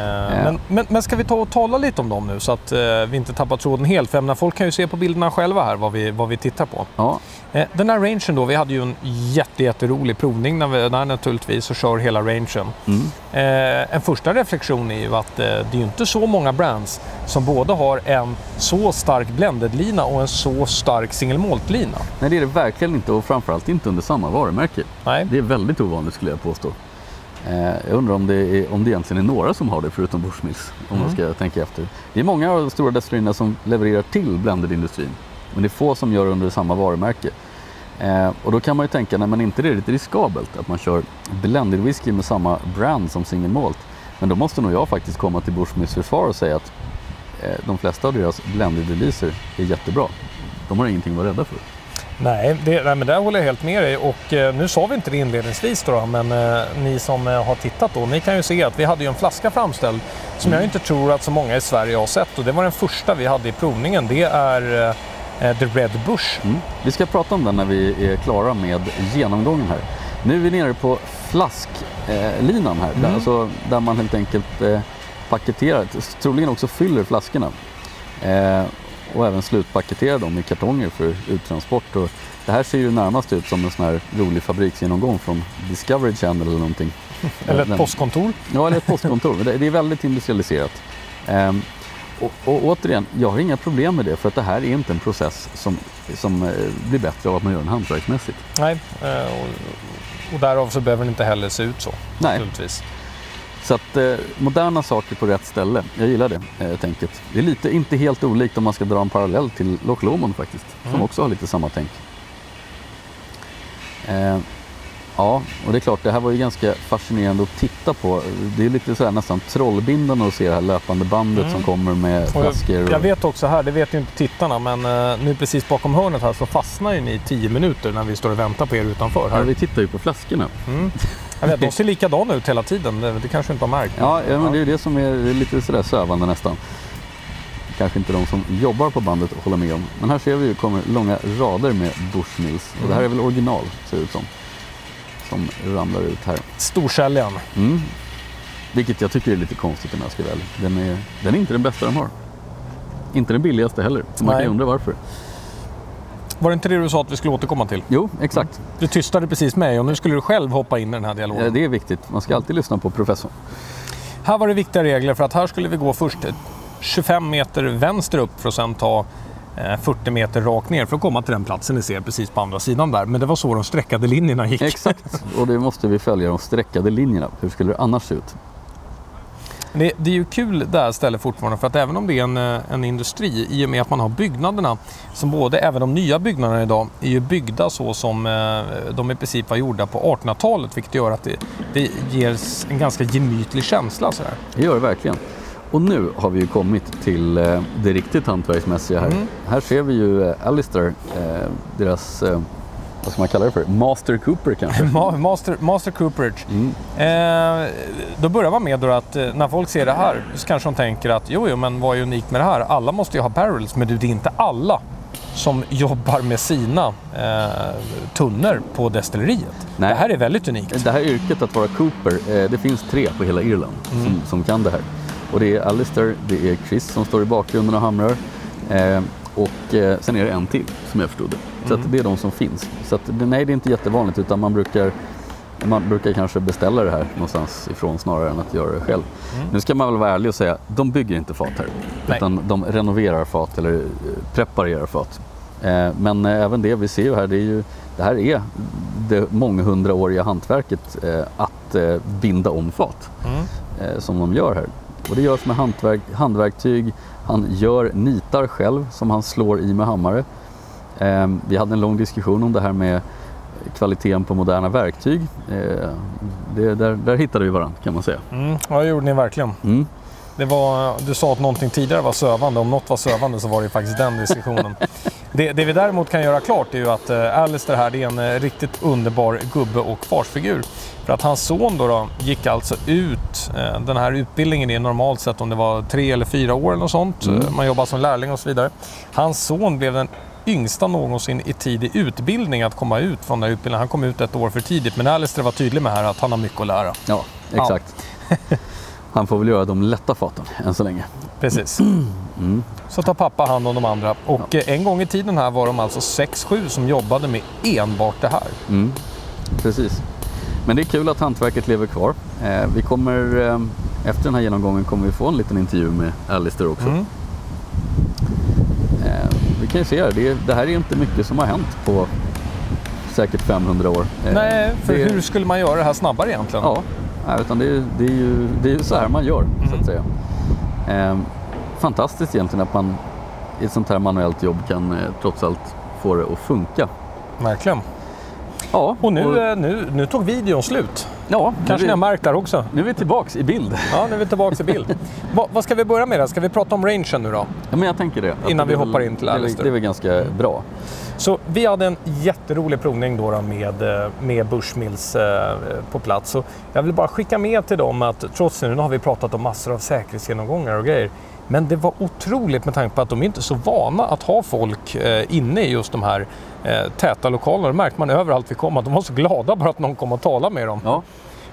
men, men, men, ska vi ta och tala lite om dem nu så att eh, vi inte tappar tråden helt? För menar, folk kan ju se på bilderna själva här vad vi, vad vi tittar på. Ja. Eh, den här rangen då, vi hade ju en jätte, jätterolig provning när vi där naturligtvis och kör hela rangen. Mm. Eh, en första reflektion är ju att eh, det är ju inte så många brands som både har en så stark blended-lina och en så stark single malt-lina. Nej, det är det verkligen inte och framförallt inte under samma varumärke. Nej. Det är väldigt ovanligt skulle jag påstå. Eh, jag undrar om det, är, om det egentligen är några som har det förutom Bushmills, om mm. man ska tänka efter. Det är många av de stora destillerierna som levererar till blended-industrin, men det är få som gör under samma varumärke. Eh, och då kan man ju tänka, nej men inte det är lite riskabelt att man kör blended whisky med samma brand som single malt. Men då måste nog jag faktiskt komma till Bushmills försvar och säga att eh, de flesta av deras blended releaser är jättebra. De har ingenting att vara rädda för. Nej, det, nej, men där håller jag helt med dig. Och eh, nu sa vi inte det inledningsvis då, men eh, ni som eh, har tittat då, ni kan ju se att vi hade ju en flaska framställd som mm. jag inte tror att så många i Sverige har sett. Och det var den första vi hade i provningen. Det är eh, The Red Bush. Mm. Vi ska prata om den när vi är klara med genomgången här. Nu är vi nere på flasklinan här, mm. där, alltså, där man helt enkelt eh, paketerar, troligen också fyller flaskorna. Eh, och även slutpaketera dem i kartonger för uttransport. Och det här ser ju närmast ut som en sån här rolig fabriksgenomgång från Discovery Channel eller någonting. Eller ett postkontor. Ja, eller ett postkontor. det är väldigt industrialiserat. Ehm, och, och, återigen, jag har inga problem med det för att det här är inte en process som, som eh, blir bättre av att man gör den hantverksmässigt. Nej, eh, och, och därav så behöver den inte heller se ut så. Nej. Naturligtvis. Så att eh, moderna saker på rätt ställe, jag gillar det eh, tänket. Det är lite, inte helt olikt om man ska dra en parallell till Loch Lomond faktiskt, mm. som också har lite samma tänk. Eh, ja, och det är klart, det här var ju ganska fascinerande att titta på. Det är lite så nästan trollbindande att se det här löpande bandet mm. som kommer med flaskor. Jag, jag, vet också här, det vet ju inte tittarna, men eh, nu precis bakom hörnet här så fastnar ju ni i tio minuter när vi står och väntar på er utanför. Här. Ja, vi tittar ju på flaskorna. Mm. Jag vet, de ser likadana ut hela tiden. Det, det kanske inte har märkt. Ja, ja, men det är det som är lite sådär sövande nästan. Kanske inte de som jobbar på bandet håller med om. Men här ser vi ju kommer långa rader med Bushmills. Och det här är väl original, ser det ut som. Som ramlar ut här. Storsäljaren. Mm. Vilket jag tycker är lite konstigt jag ska väl. Den är, den är inte den bästa de har. Inte den billigaste heller. Man Nej. kan ju undra varför. Var det inte det du sa att vi skulle återkomma till? Jo, exakt. Mm. Du tystade precis mig och nu skulle du själv hoppa in i den här dialogen. Ja, det är viktigt. Man ska alltid lyssna på professorn. Här var det viktiga regler för att här skulle vi gå först 25 meter vänster upp för att sen ta 40 eh, meter rakt ner för att komma till den platsen ni ser precis på andra sidan där. Men det var så de streckade linjerna gick. Exakt, och det måste vi följa, de streckade linjerna. Hur skulle det annars se ut? Det, det, är ju kul det här stället fortfarande för att även om det är en, eh, en industri i och med att man har byggnaderna som både, även de nya byggnaderna idag, är ju byggda så som eh, de i princip var gjorda på 1800-talet vilket gör att det, det ger en ganska gemytlig känsla. Så Det gör det verkligen. Och nu har vi ju kommit till eh, det riktigt hantverksmässiga här. Mm. Här ser vi ju Alistair, deras vad ska man kalla det för? Master Cooper kanske? Master, Master Cooperage. Mm. Eh, då börjar man med då att eh, när folk ser det här så kanske de tänker att jo, jo, men vad är unikt med det här? Alla måste ju ha barrels, men det är inte alla som jobbar med sina eh, tunnor på destilleriet. Nej. Det här är väldigt unikt. Det här yrket att vara Cooper, eh, det finns tre på hela Irland mm. som, som, kan det här. Och det är Alistair, det är Chris som står i bakgrunden och hamrar. Eh, och eh, sen är det en till som jag förstod det. Så mm. det är de som finns. Så att, nej, det är inte jättevanligt utan man brukar man brukar kanske beställa det här någonstans ifrån snarare än att göra det själv. Mm. Nu ska man väl vara ärlig och säga, de bygger inte fat här. Nej. Utan de renoverar fat eller eh, preparerar fat. Eh, men eh, även det vi ser ju här, det, är ju, det här är det månghundraåriga hantverket eh, att eh, binda om fat. Mm. Eh, som de gör här. Och det görs med handverk, handverktyg, han gör nitar själv som han slår i med hammare. Eh, vi hade en lång diskussion om det här med kvaliteten på moderna verktyg. Eh, det, där, där hittade vi varandra kan man säga. Mm, ja, det gjorde ni verkligen. Mm. Det var, du sa att någonting tidigare var sövande. Om något var sövande så var det faktiskt den diskussionen. Det, det, vi däremot kan göra klart är ju att uh, Alistair här det är en uh, riktigt underbar gubbe och farsfigur. För att hans son då, då gick alltså ut, uh, den här utbildningen är normalt sett om det var tre eller fyra år eller något sånt. Mm. man jobbar som lärling och så vidare. Hans son blev den yngsta någonsin i tidig utbildning att komma ut från den här utbildningen. Han kom ut ett år för tidigt, men Alistair var tydlig med här att han har mycket att lära. Ja, exakt. Ja. han får väl göra de lätta faten än så länge. Precis. Mm. Så tar pappa hand om de andra. Och ja. Eh, en gång i tiden här var de alltså 6-7 som jobbade med enbart det här. Mm. Precis. Men det är kul att hantverket lever kvar. Eh, vi kommer, eh, efter den här genomgången kommer vi få en liten intervju med Alistair också. Mm. Eh, vi kan ju se här, det, det, här är inte mycket som har hänt på säkert 500 år. Nej, för det, hur skulle man göra det här snabbare egentligen? Ja, utan det, det är ju det är så här man gör mm. så att mm. säga. Fantastiskt egentligen att man i ett sånt här manuellt jobb kan eh, trots allt få det att funka. Verkligen. Ja, och nu, och... Eh, nu, nu tog videon slut. Ja, Kanske vi, ni har märkt där också. Nu är vi tillbaks i bild. Ja, nu är vi tillbaks i bild. Va, vad ska vi börja med då? Ska vi prata om rangen nu då? Ja, men jag tänker det. Innan det vi hoppar in till Alistair. Det är väl ganska bra. Så vi hade en jätterolig provning då, då med, eh, med Bushmills eh, på plats. Och jag vill bara skicka med till dem att trots nu, nu har vi pratat om massor av säkerhetsgenomgångar och grejer. Men det var otroligt med tanke på att de är inte så vana att ha folk eh, inne i just de här eh, täta lokalerna. Det märkte man överallt vi kom att de var så glada bara att någon kom och talade med dem. Ja.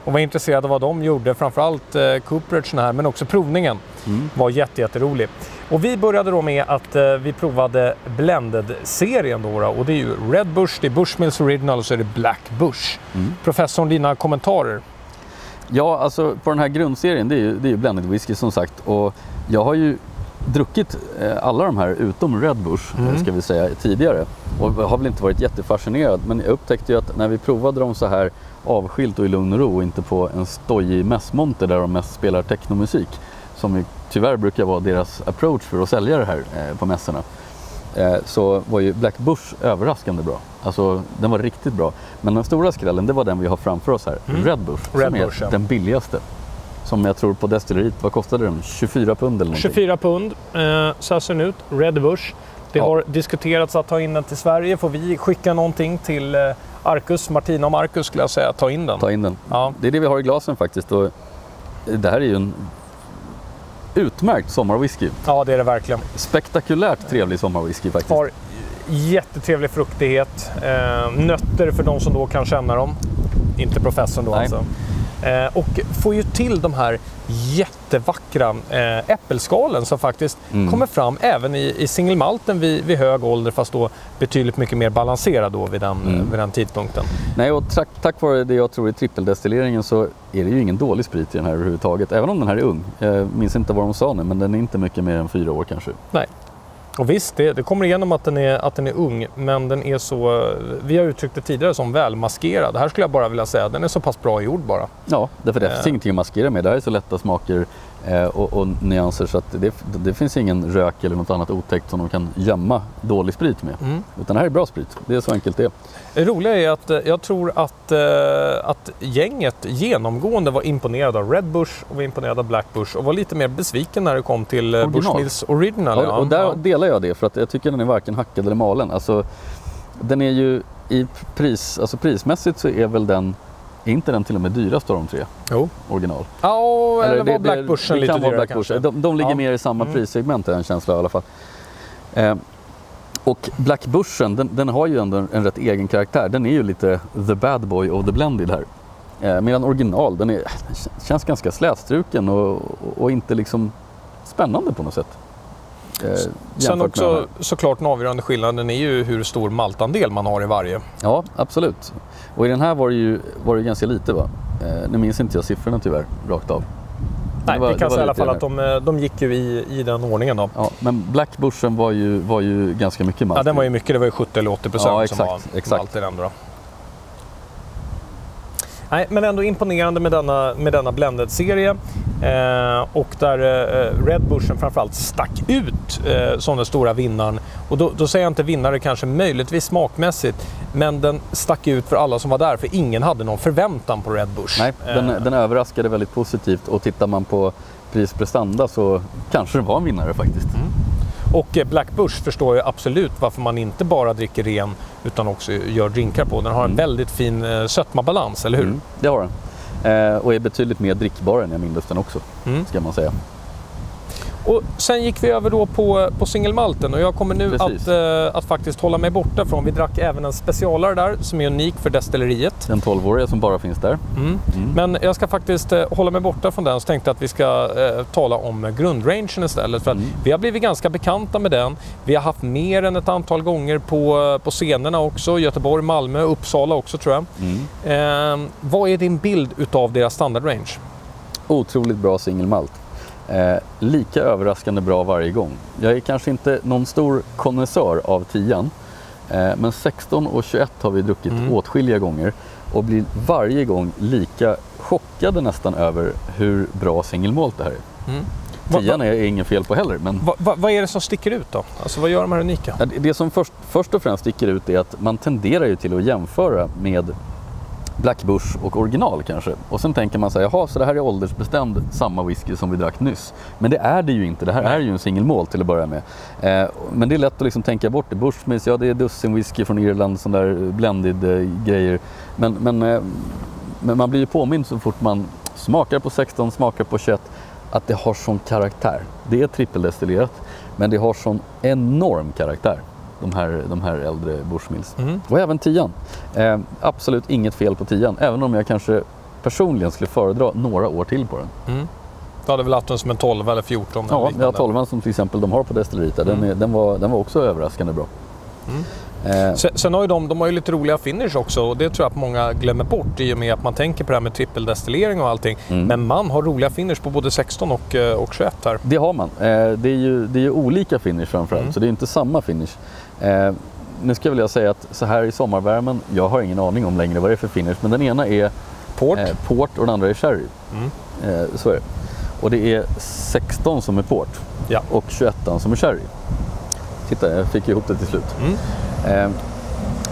Och var intresserade av vad de gjorde, framförallt eh, här, men också provningen mm. var jätterolig. Och vi började då med att eh, vi provade Blended-serien då, då, och det är ju Red Bush, det är Bushmills Original och så är det Black Bush. Mm. Professorn, dina kommentarer? Ja, alltså på den här grundserien, det är ju, det är ju blended whisky som sagt. Och jag har ju druckit eh, alla de här utom Red Bush, mm. ska vi säga, tidigare. Och har väl inte varit jättefascinerad. Men jag upptäckte ju att när vi provade dem så här avskilt och i lugn och ro och inte på en stojig mässmonter där de mest spelar technomusik. Som ju tyvärr brukar vara deras approach för att sälja det här eh, på mässorna. Eh, så var ju Black Bush överraskande bra. Alltså den var riktigt bra. Men den stora skrällen det var den vi har framför oss här, mm. Red Bush, Red som är Bush, ja. den billigaste. Som jag tror på destilleriet, vad kostade den? 24 pund eller någonting? 24 pund, eh, så här ser den ut. Red Bush. Det ja. har diskuterats att ta in den till Sverige. Får vi skicka någonting till eh, Arcus, Martina och Marcus skulle jag säga, ta in den. Ta in den. Ja. Det är det vi har i glasen faktiskt. Och det här är ju en utmärkt sommarwhisky. Ja, det är det verkligen. Spektakulärt trevlig sommarwhisky faktiskt. Har jättetrevlig fruktighet. Eh, nötter för de som då kan känna dem. Inte professorn då Nej. alltså. Eh, och får ju till de här jättevackra eh, äppelskalen som faktiskt mm. kommer fram även i, i singelmalten vid, vid hög ålder fast då betydligt mycket mer balanserad då vid den, mm. vid den tidpunkten. Nej, och tack, tack vare det jag tror är trippeldestilleringen så är det ju ingen dålig sprit i den här överhuvudtaget. Även om den här är ung. Jag minns inte vad de sa nu men den är inte mycket mer än fyra år kanske. Nej, och visst, det, det, kommer igenom att den, är, att den är ung, men den är så... Vi har uttryckt det tidigare som välmaskerad. Här skulle jag bara vilja säga den är så pass bra gjord bara. Ja, därför det finns eh. ingenting att maskera med. Det här är så lätta smaker eh, och, och, nyanser så att det, det, finns ingen rök eller något annat otäckt som de kan gömma dålig sprit med. Mm. Utan det här är bra sprit. Det är så enkelt det är. Det roliga är att eh, jag tror att, eh, att gänget genomgående var imponerade av Red Bush och var imponerade av Black Bush och var lite mer besviken när det kom till eh, Original. Bushmills Original. Ja, och där delar jag det för att jag tycker den är varken hackad eller malen. Alltså, den är ju i pris, alltså prismässigt så är väl den är inte den till och med dyrast av de tre? Jo. Original? Ja, eller, eller var Black Bushen lite dyrare Black kanske? De, de ligger ja. mer i samma mm. prissegment, är en känsla i alla fall. Eh, och Black Bushen, den, den, har ju ändå en, en rätt egen karaktär. Den är ju lite the bad boy of the blended här. Eh, medan original, den, är, känns ganska slätstruken och, och inte liksom spännande på något sätt. Eh, Sen också såklart den avgörande skillnaden är ju hur stor maltandel man har i varje. Ja, absolut. Och i den här var det ju var det ganska lite va? Eh, nu minns inte jag siffrorna tyvärr, rakt av. Nej, var, vi kan säga i alla fall att de, de gick ju i, i den ordningen då. Ja, men Black Bushen var ju, var ju ganska mycket malt. Ja, den var ju mycket. Det var ju 70 eller 80 procent ja, som var exakt. malt i den då. Nej, men ändå imponerande med denna, med denna blended-serie. Eh, och där eh, Red Bushen framförallt stack ut eh, som den stora vinnaren. Och då, då, säger jag inte vinnare kanske möjligtvis smakmässigt, men den stack ut för alla som var där, för ingen hade någon förväntan på Red Bush. Nej, den, eh. den överraskade väldigt positivt och tittar man på prisprestanda så kanske det var en vinnare faktiskt. Mm. Och eh, Black Bush förstår jag absolut varför man inte bara dricker ren utan också gör drinkar på. Den har en mm. väldigt fin eh, sötmabalans, eller hur? Mm, det har den. Eh, och är betydligt mer drickbar än jag minns den också, mm. ska man säga. Och sen gick vi över då på, på singelmalten och jag kommer nu att, eh, att faktiskt hålla mig borta från. Vi drack även en specialare där som är unik för destilleriet. Den 12-åriga som bara finns där. Mm. Mm. Men jag ska faktiskt eh, hålla mig borta från den så tänkte jag att vi ska eh, tala om grundrangen istället. För att mm. vi har blivit ganska bekanta med den. Vi har haft mer än ett antal gånger på, på scenerna också. Göteborg, Malmö, Uppsala också tror jag. Mm. Eh, vad är din bild utav deras standardrange? Otroligt bra singelmalt. Eh, lika överraskande bra varje gång. Jag är kanske inte någon stor konnässör av 10 eh, men 16 och 21 har vi druckit mm. åtskilliga gånger och blir varje gång lika chockade nästan över hur bra singelmålt det här är. Mm. Tian är inget fel på heller. Men... Va, va, vad är det som sticker ut då? Alltså vad gör de här unika? Det som först, först och främst sticker ut är att man tenderar ju till att jämföra med Black Bush och original kanske. Och sen tänker man så här, jaha, så det här är åldersbestämd samma whisky som vi drack nyss. Men det är det ju inte, det här är ju en singelmål till att börja med. Eh, men det är lätt att liksom tänka bort det. Bushmills, ja det är dussin whisky från Irland, sån där blended eh, grejer. Men, men, eh, men man blir ju påmind så fort man smakar på 16, smakar på 21, att det har sån karaktär. Det är trippeldestillerat, men det har sån enorm karaktär de här, de här äldre Bushmills. Mm. Och även tian. Eh, absolut inget fel på tian, även om jag kanske personligen skulle föredra några år till på den. Mm. Du hade väl haft den som en 12 eller 14? Ja, ja 12 som till exempel de har på destilleriet, mm. den, den, var, den var också överraskande bra. Mm. Eh. Sen, sen, har ju de, de har ju lite roliga finish också och det tror jag att många glömmer bort i och med att man tänker på det här med trippeldestillering och allting. Mm. Men man har roliga finish på både 16 och, eh, och 21 här. Det har man. Eh, det, är ju, det är ju olika finish framförallt, mm. så det är inte samma finish. Eh, nu ska jag vilja säga att så här i sommarvärmen, jag har ingen aning om längre vad det är för finish, men den ena är port, eh, port och den andra är sherry. Mm. Eh, så är det. Och det är 16 som är port ja. och 21 som är sherry. Titta, jag fick ihop det till slut. Mm.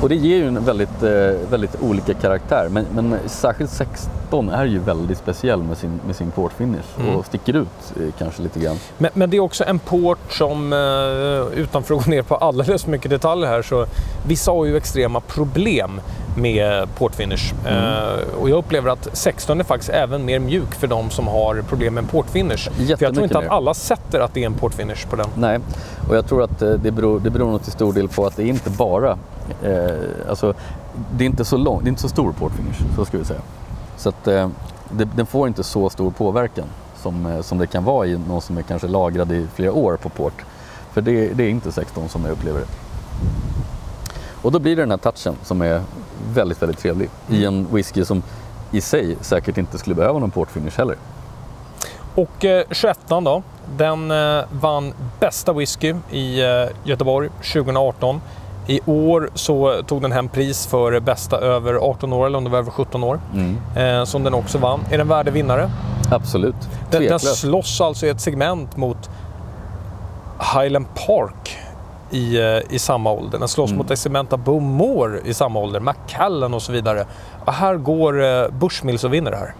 Och det ger ju en väldigt, eh, väldigt olika karaktär. Men, men särskilt 16 är ju väldigt speciell med sin, med sin portfinish mm. och sticker ut eh, kanske lite grann. Men, men, det är också en port som, eh, utan för att gå ner på alldeles mycket detaljer här, så vissa har ju extrema problem med portfinish. Mm. Uh, och jag upplever att 16 är faktiskt även mer mjuk för de som har problem med portfinish. För jag tror inte att alla sätter att det är en portfinish på den. Nej, och jag tror att det beror, det beror nog till stor del på att det inte bara eh, alltså, det är inte så lång, det är inte så stor portfinish, så ska vi säga. Så att eh, det, den får inte så stor påverkan som, eh, som det kan vara i någon som är kanske lagrad i flera år på port. För det, det är inte 16 som jag upplever det. Och då blir det den här touchen som är väldigt, väldigt trevlig i en whisky som i sig säkert inte skulle behöva någon portfinish heller. Och eh, 21 då, den eh, vann bästa whisky i eh, Göteborg 2018. I år så tog den hem pris för bästa över 18 år, eller om det var över 17 år, mm. eh, som den också vann. Är den värdig vinnare? Absolut. Den, den slåss alltså i ett segment mot Highland Park i, eh, i samma ålder. Den slåss mm. mot Eximenta Bowmore i samma ålder, Macallan och så vidare. Och här går eh, Bushmills och vinner det här.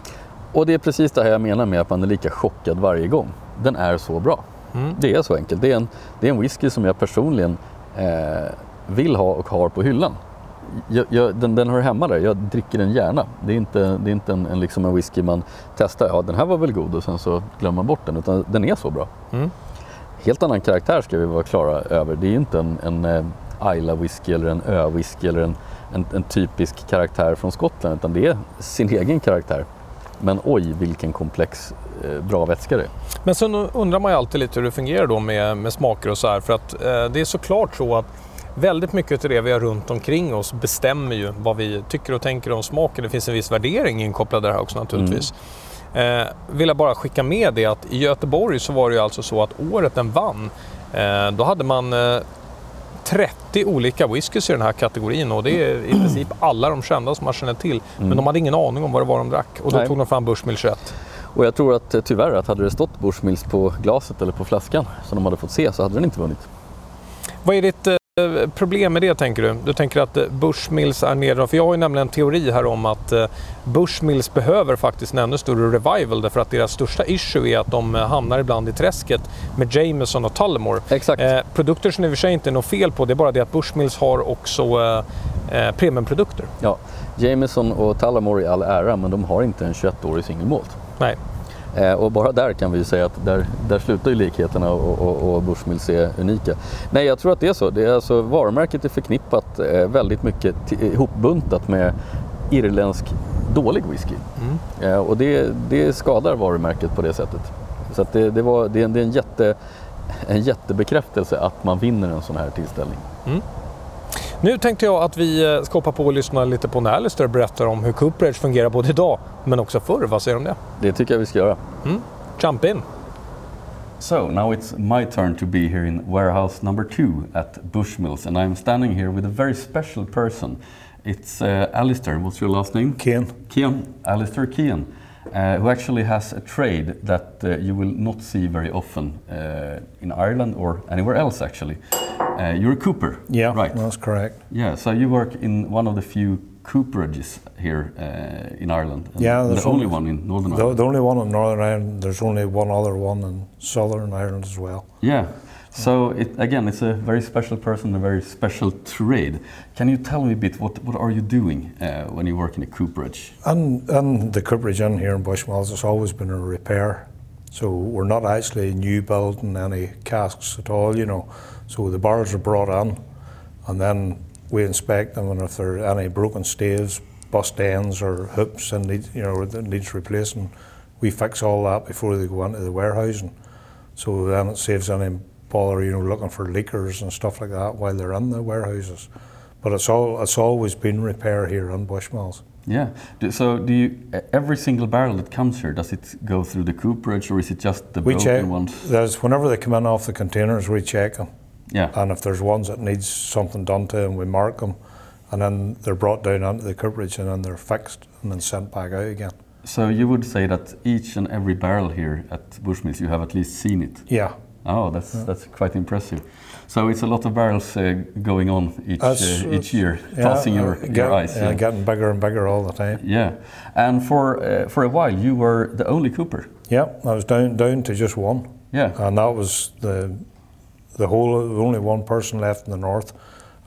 Och det är precis det här jag menar med att man är lika chockad varje gång. Den är så bra. Mm. Det är så enkelt. Det är en, det är en whisky som jag personligen eh, vill ha och har på hyllan. Jag, jag, den, den hör hemma där, jag dricker den gärna. Det är inte, det är inte en, en, liksom en whisky man testar, ja den här var väl god och sen så glömmer man bort den, utan den är så bra. Mm. Helt annan karaktär ska vi vara klara över. Det är inte en, en uh, Isla whisky eller en ö-whisky eller en, en, en, typisk karaktär från Skottland, utan det är sin egen karaktär. Men oj, vilken komplex eh, bra vätska det är. Men sen undrar man ju alltid lite hur det fungerar då med, med smaker och så här, för att eh, det är såklart så att väldigt mycket av det vi har runt omkring oss bestämmer ju vad vi tycker och tänker om smaken. Det finns en viss värdering inkopplad där också naturligtvis. Mm. Eh, vill jag bara skicka med det att i Göteborg så var det ju alltså så att året den vann, eh, då hade man eh, 30 olika whiskys i den här kategorin och det är i princip alla de kända som man känner till. Mm. Men de hade ingen aning om vad det var de drack och då Nej. tog de fram Bushmill 21. Och jag tror att eh, tyvärr att hade det stått Bushmills på glaset eller på flaskan som de hade fått se så hade den inte vunnit. Vad är ditt Eh, problem med det tänker du? Du tänker att eh, Bushmills är nere? För jag har ju nämligen en teori här om att eh, Bushmills behöver faktiskt en ännu större revival därför att deras största issue är att de hamnar ibland i träsket med Jameson och Tullamore. Exakt. Eh, produkter som i och för sig inte är något fel på, det är bara det att Bushmills har också eh, premiumprodukter. Ja, Jameson och Tullamore i all ära, men de har inte en 21-årig singelmalt. Nej. Eh, och bara där kan vi säga att där, där slutar ju likheterna och, och, och Bushmills är unika. Nej, jag tror att det är så. Det är alltså, varumärket är förknippat eh, väldigt mycket ihopbuntat med irländsk dålig whisky. Mm. Eh, och det, det skadar varumärket på det sättet. Så det, det, var, det, det är en, jätte, en jättebekräftelse att man vinner en sån här tillställning. Mm. Nu tänkte jag att vi eh, ska hoppa på och lyssna lite på när Alistair berättar om hur Cooperage fungerar både idag men också förr. Vad säger du om det? Det tycker jag vi ska göra. Mm. Jump in! So now it's my turn to be here in warehouse number two at Bushmills and I'm standing here with a very special person. It's uh, Alistair, what's your last name? Kean. Kean, Alistair Kean. Uh, who actually has a trade that uh, you will not see very often uh, in Ireland or anywhere else actually. Uh, you're a cooper. Yeah, right. That's correct. Yeah, so you work in one of the few cooperages here uh, in Ireland. yeah, the only, one in Northern the, Ireland. The only one in Northern Ireland. There's only one other one in Southern Ireland as well. Yeah. So it, again, it's a very special person, a very special trade. Can you tell me a bit what what are you doing uh, when you work in a cooperage? And and the cooperage in here in Bushmills has always been a repair. So we're not actually new building any casks at all. You know, so the bars are brought in, and then we inspect them, and if there are any broken staves, bust ends, or hoops, and need, you know that needs replacing, we fix all that before they go into the warehousing. So then it saves any bother, you know, looking for leakers and stuff like that while they're in the warehouses. But it's all it's always been repair here in Bushmills. Yeah. So do you every single barrel that comes here does it go through the cooperage or is it just the we broken check, ones? There's whenever they come in off the containers, we check them. Yeah. And if there's ones that needs something done to them, we mark them, and then they're brought down onto the cooperage, and then they're fixed and then sent back out again. So you would say that each and every barrel here at Bushmills, you have at least seen it. Yeah. Oh, that's yeah. that's quite impressive. So it's a lot of barrels uh, going on each uh, each year, yeah, passing your, uh, your eyes. Yeah, getting bigger and bigger all the time. Yeah, and for uh, for a while you were the only Cooper. Yeah, I was down down to just one. Yeah, and that was the the whole only one person left in the north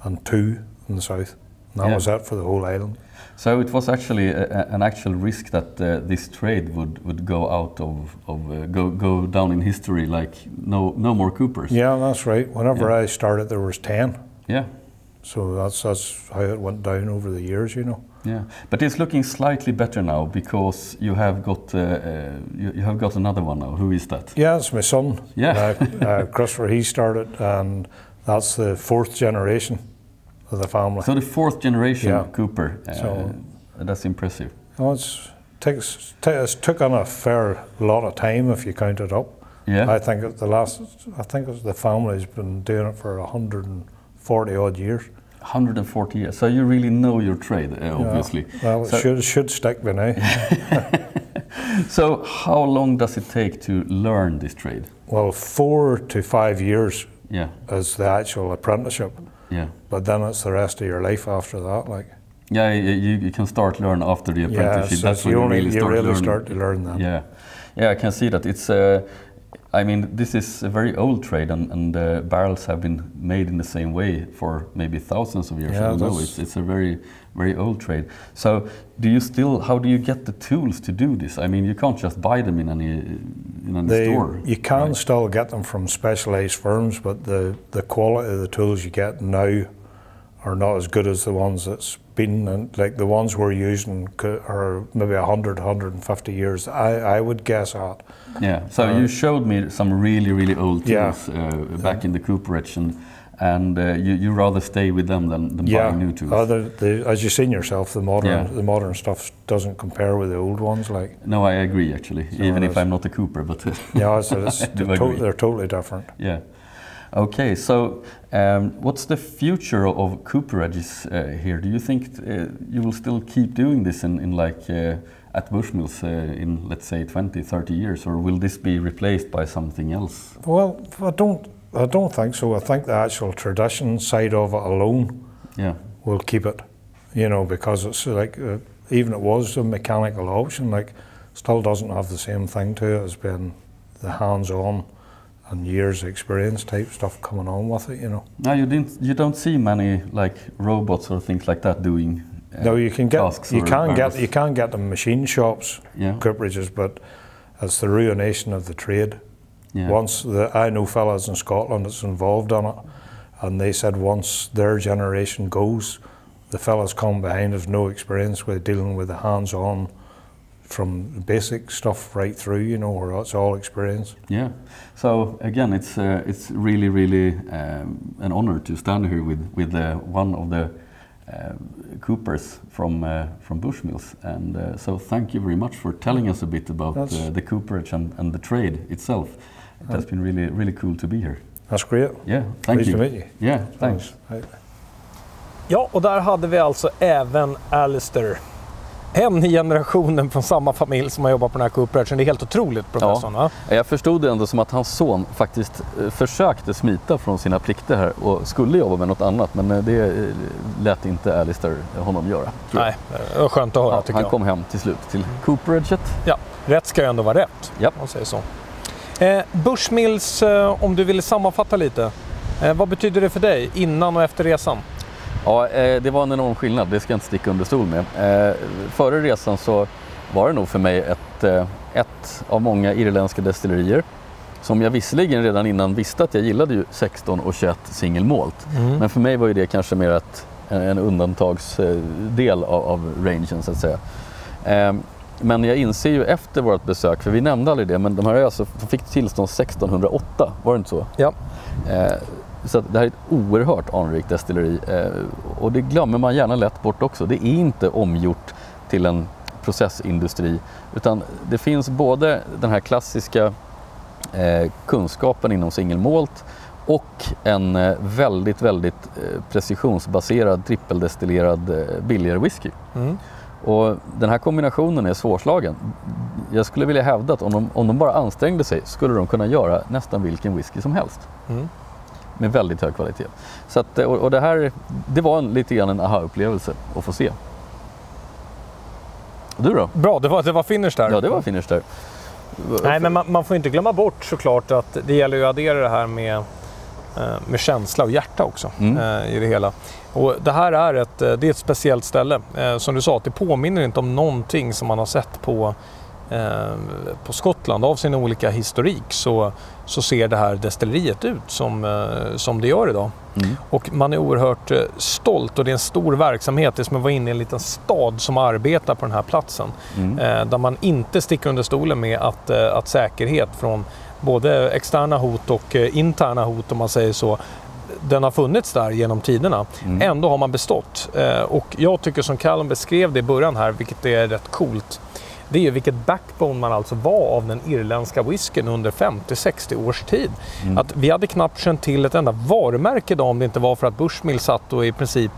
and two in the south. And that yeah. was it for the whole island. So it was actually a, an actual risk that uh, this trade would, would go out of, of uh, go, go down in history like no no more Coopers. Yeah, that's right. Whenever yeah. I started, there was ten. Yeah. So that's that's how it went down over the years, you know. Yeah, but it's looking slightly better now because you have got uh, uh, you, you, have got another one now. Who is that? Yeah, it's my son. Yeah, uh, uh Christopher. He started, and that's the fourth generation of the family. So the fourth generation yeah. Cooper. Uh, so that's impressive. Oh, it's takes it's took on a fair lot of time if you count it up. Yeah, I think the last I think the family's been doing it for hundred and forty odd years. 140 years. So you really know your trade, uh, obviously. Yeah. Well, it should, should stick by now. so how long does it take to learn this trade? Well, four to five years yeah. is the actual apprenticeship. Yeah. But then it's the rest of your life after that, like. Yeah, you, you can start learn after the apprenticeship. Yeah, That's when you, you really, you start, really start to learn that. Yeah, yeah, I can see that. It's uh, I mean, this is a very old trade, and, and uh, barrels have been made in the same way for maybe thousands of years. Yeah, I know it's, it's a very, very old trade. So, do you still? How do you get the tools to do this? I mean, you can't just buy them in any in any they, store. You can right? still get them from specialised firms, but the the quality of the tools you get now are not as good as the ones that's been and like the ones we're using are maybe 100 150 years I, I would guess at yeah so uh, you showed me some really really old tools yeah. uh, back yeah. in the cooperage and and uh, you, you rather stay with them than, than yeah. buying new tools. Uh, the, the, as you've seen yourself, the modern yeah. the modern stuff doesn't compare with the old ones. Like no, I agree actually. So even if I'm not a Cooper, but yeah, so they're, to they're, totally different. Yeah. Okay, so um, what's the future of cooperages uh, here? Do you think uh, you will still keep doing this in, in like uh, at Bushmills uh, in let's say 20, 30 years, or will this be replaced by something else? Well, I don't. I don't think so. I think the actual tradition side of it alone Yeah. will keep it. You know, because it's like uh, even it was a mechanical option, like still doesn't have the same thing to it as being the hands-on and years experience type stuff coming on with it. You know. No, you didn't. You don't see many like robots or things like that doing. uh, No, you can get you can get you can get the machine shops Yeah. cooperages, but it's the ruination of the trade. Yeah. Once the I know fellas in Scotland that's involved in it, and they said once their generation goes, the fellas come behind have no experience with dealing with the hands-on, from basic stuff right through. You know, where it's all experience. Yeah. So again, it's uh, it's really really um, an honor to stand here with with uh, one of the uh, Coopers from uh, from Bushmills, and uh, so thank you very much for telling us a bit about uh, the cooperage and, and the trade itself. It has been really really cool to be here. That's great. Yeah, thank Pleased you. to meet you. Yeah, thanks. Right. Ja, och där hade vi alltså även Alistair. En i generationen från samma familj som har jobbat på den här cooperationen. Det är helt otroligt, professorn. va? Jag förstod det ändå som att hans son faktiskt eh, försökte smita från sina plikter här och skulle jobba med något annat, men eh, det eh, lät inte Alistair honom göra. Nej, det var skönt att höra Ja, tycker han jag. kom hem till slut till cooperaget. Ja, rätt ska ju ändå vara rätt. Ja. Om man säger så. Eh, Bushmills, eh, om du vill sammanfatta lite. Eh, vad betyder det för dig innan och efter resan? Ja, eh, det var en enorm skillnad, det ska jag inte sticka under stol med. Eh, före resan så var det nog för mig ett, eh, ett av många irländska destillerier som jag visserligen redan innan visste att jag gillade ju 16 och 21 single malt. Men för mig var ju det kanske mer ett, en undantagsdel av, av rangen så att säga. Eh, men jag inser ju efter vårt besök, för vi nämnde aldrig det, men de här är alltså, de fick tillstånd 1608, var det inte så? Ja. Så det här är ett oerhört anrikt destilleri eh, och det glömmer man gärna lätt bort också. Det är inte omgjort till en processindustri utan det finns både den här klassiska eh, kunskapen inom single malt och en eh, väldigt, väldigt precisionsbaserad trippeldestillerad billigare whisky. Mm. Och den här kombinationen är svårslagen. Jag skulle vilja hävda att om de, om de bara ansträngde sig skulle de kunna göra nästan vilken whisky som helst. Mm. Med väldigt hög kvalitet. Så att, och, och det här, det var en, lite grann en aha-upplevelse att få se. Du då? Bra, det var, det var finish där. Ja, det var finish där. Nej, men man, man får inte glömma bort såklart att det gäller ju att addera det här med, eh, med känsla och hjärta också Mm. eh, i det hela. Och det här är ett, eh, det är ett speciellt ställe. Eh, som du sa, att det påminner inte om någonting som man har sett på, eh, på Skottland. Av sin olika historik så, så ser det här destilleriet ut som, eh, som det gör idag. Mm. Och man är oerhört eh, stolt och det är en stor verksamhet. Det är som att vara inne i en liten stad som arbetar på den här platsen. Mm. Eh, där man inte sticker under stolen med att, att säkerhet från både externa hot och interna hot om man säger så. Den har funnits där genom tiderna. Mm. Ändå har man bestått. Eh, och jag tycker som Callum beskrev det i början här, vilket är rätt coolt. Det är ju vilket backbone man alltså var av den irländska whiskyn under 50-60 års tid. Mm. Att vi hade knappt känt till ett enda varumärke idag om det inte var för att Bushmill satt och i princip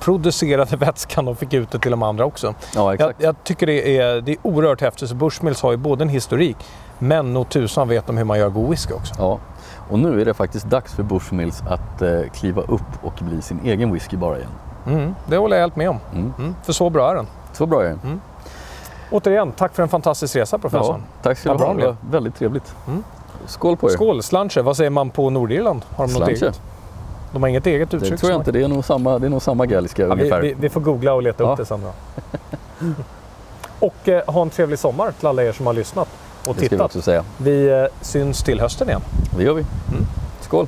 producerade vätskan och fick ut det till de andra också. Ja, Jag, exakt. jag tycker det är, det är oerhört häftigt. Så Bushmills har ju både en historik, men nog tusan vet de hur man gör god whisky också. Ja. Och nu är det faktiskt dags för Bushmills att eh, kliva upp och bli sin egen whisky bara igen. Mm, det håller jag helt med om. Mm. Mm, för så bra är den. Så bra är det. Återigen, tack för en fantastisk resa Ja, professorn. tack ska du ha. det Det var väldigt trevligt. Mm. Skål på er. Skål, slanche. Vad säger man på Nordirland? Har de något Slanche. eget? De har inget eget Det uttryck? tror jag inte. Det är nog samma, det är nog samma galliska Ja, ungefär. vi, vi får googla och leta Ja. upp det sen då. Och eh, ha en trevlig sommar till alla er som har lyssnat och det ska vi tittat. också säga. Vi eh, syns till hösten igen. Det gör vi. Mm. Skål!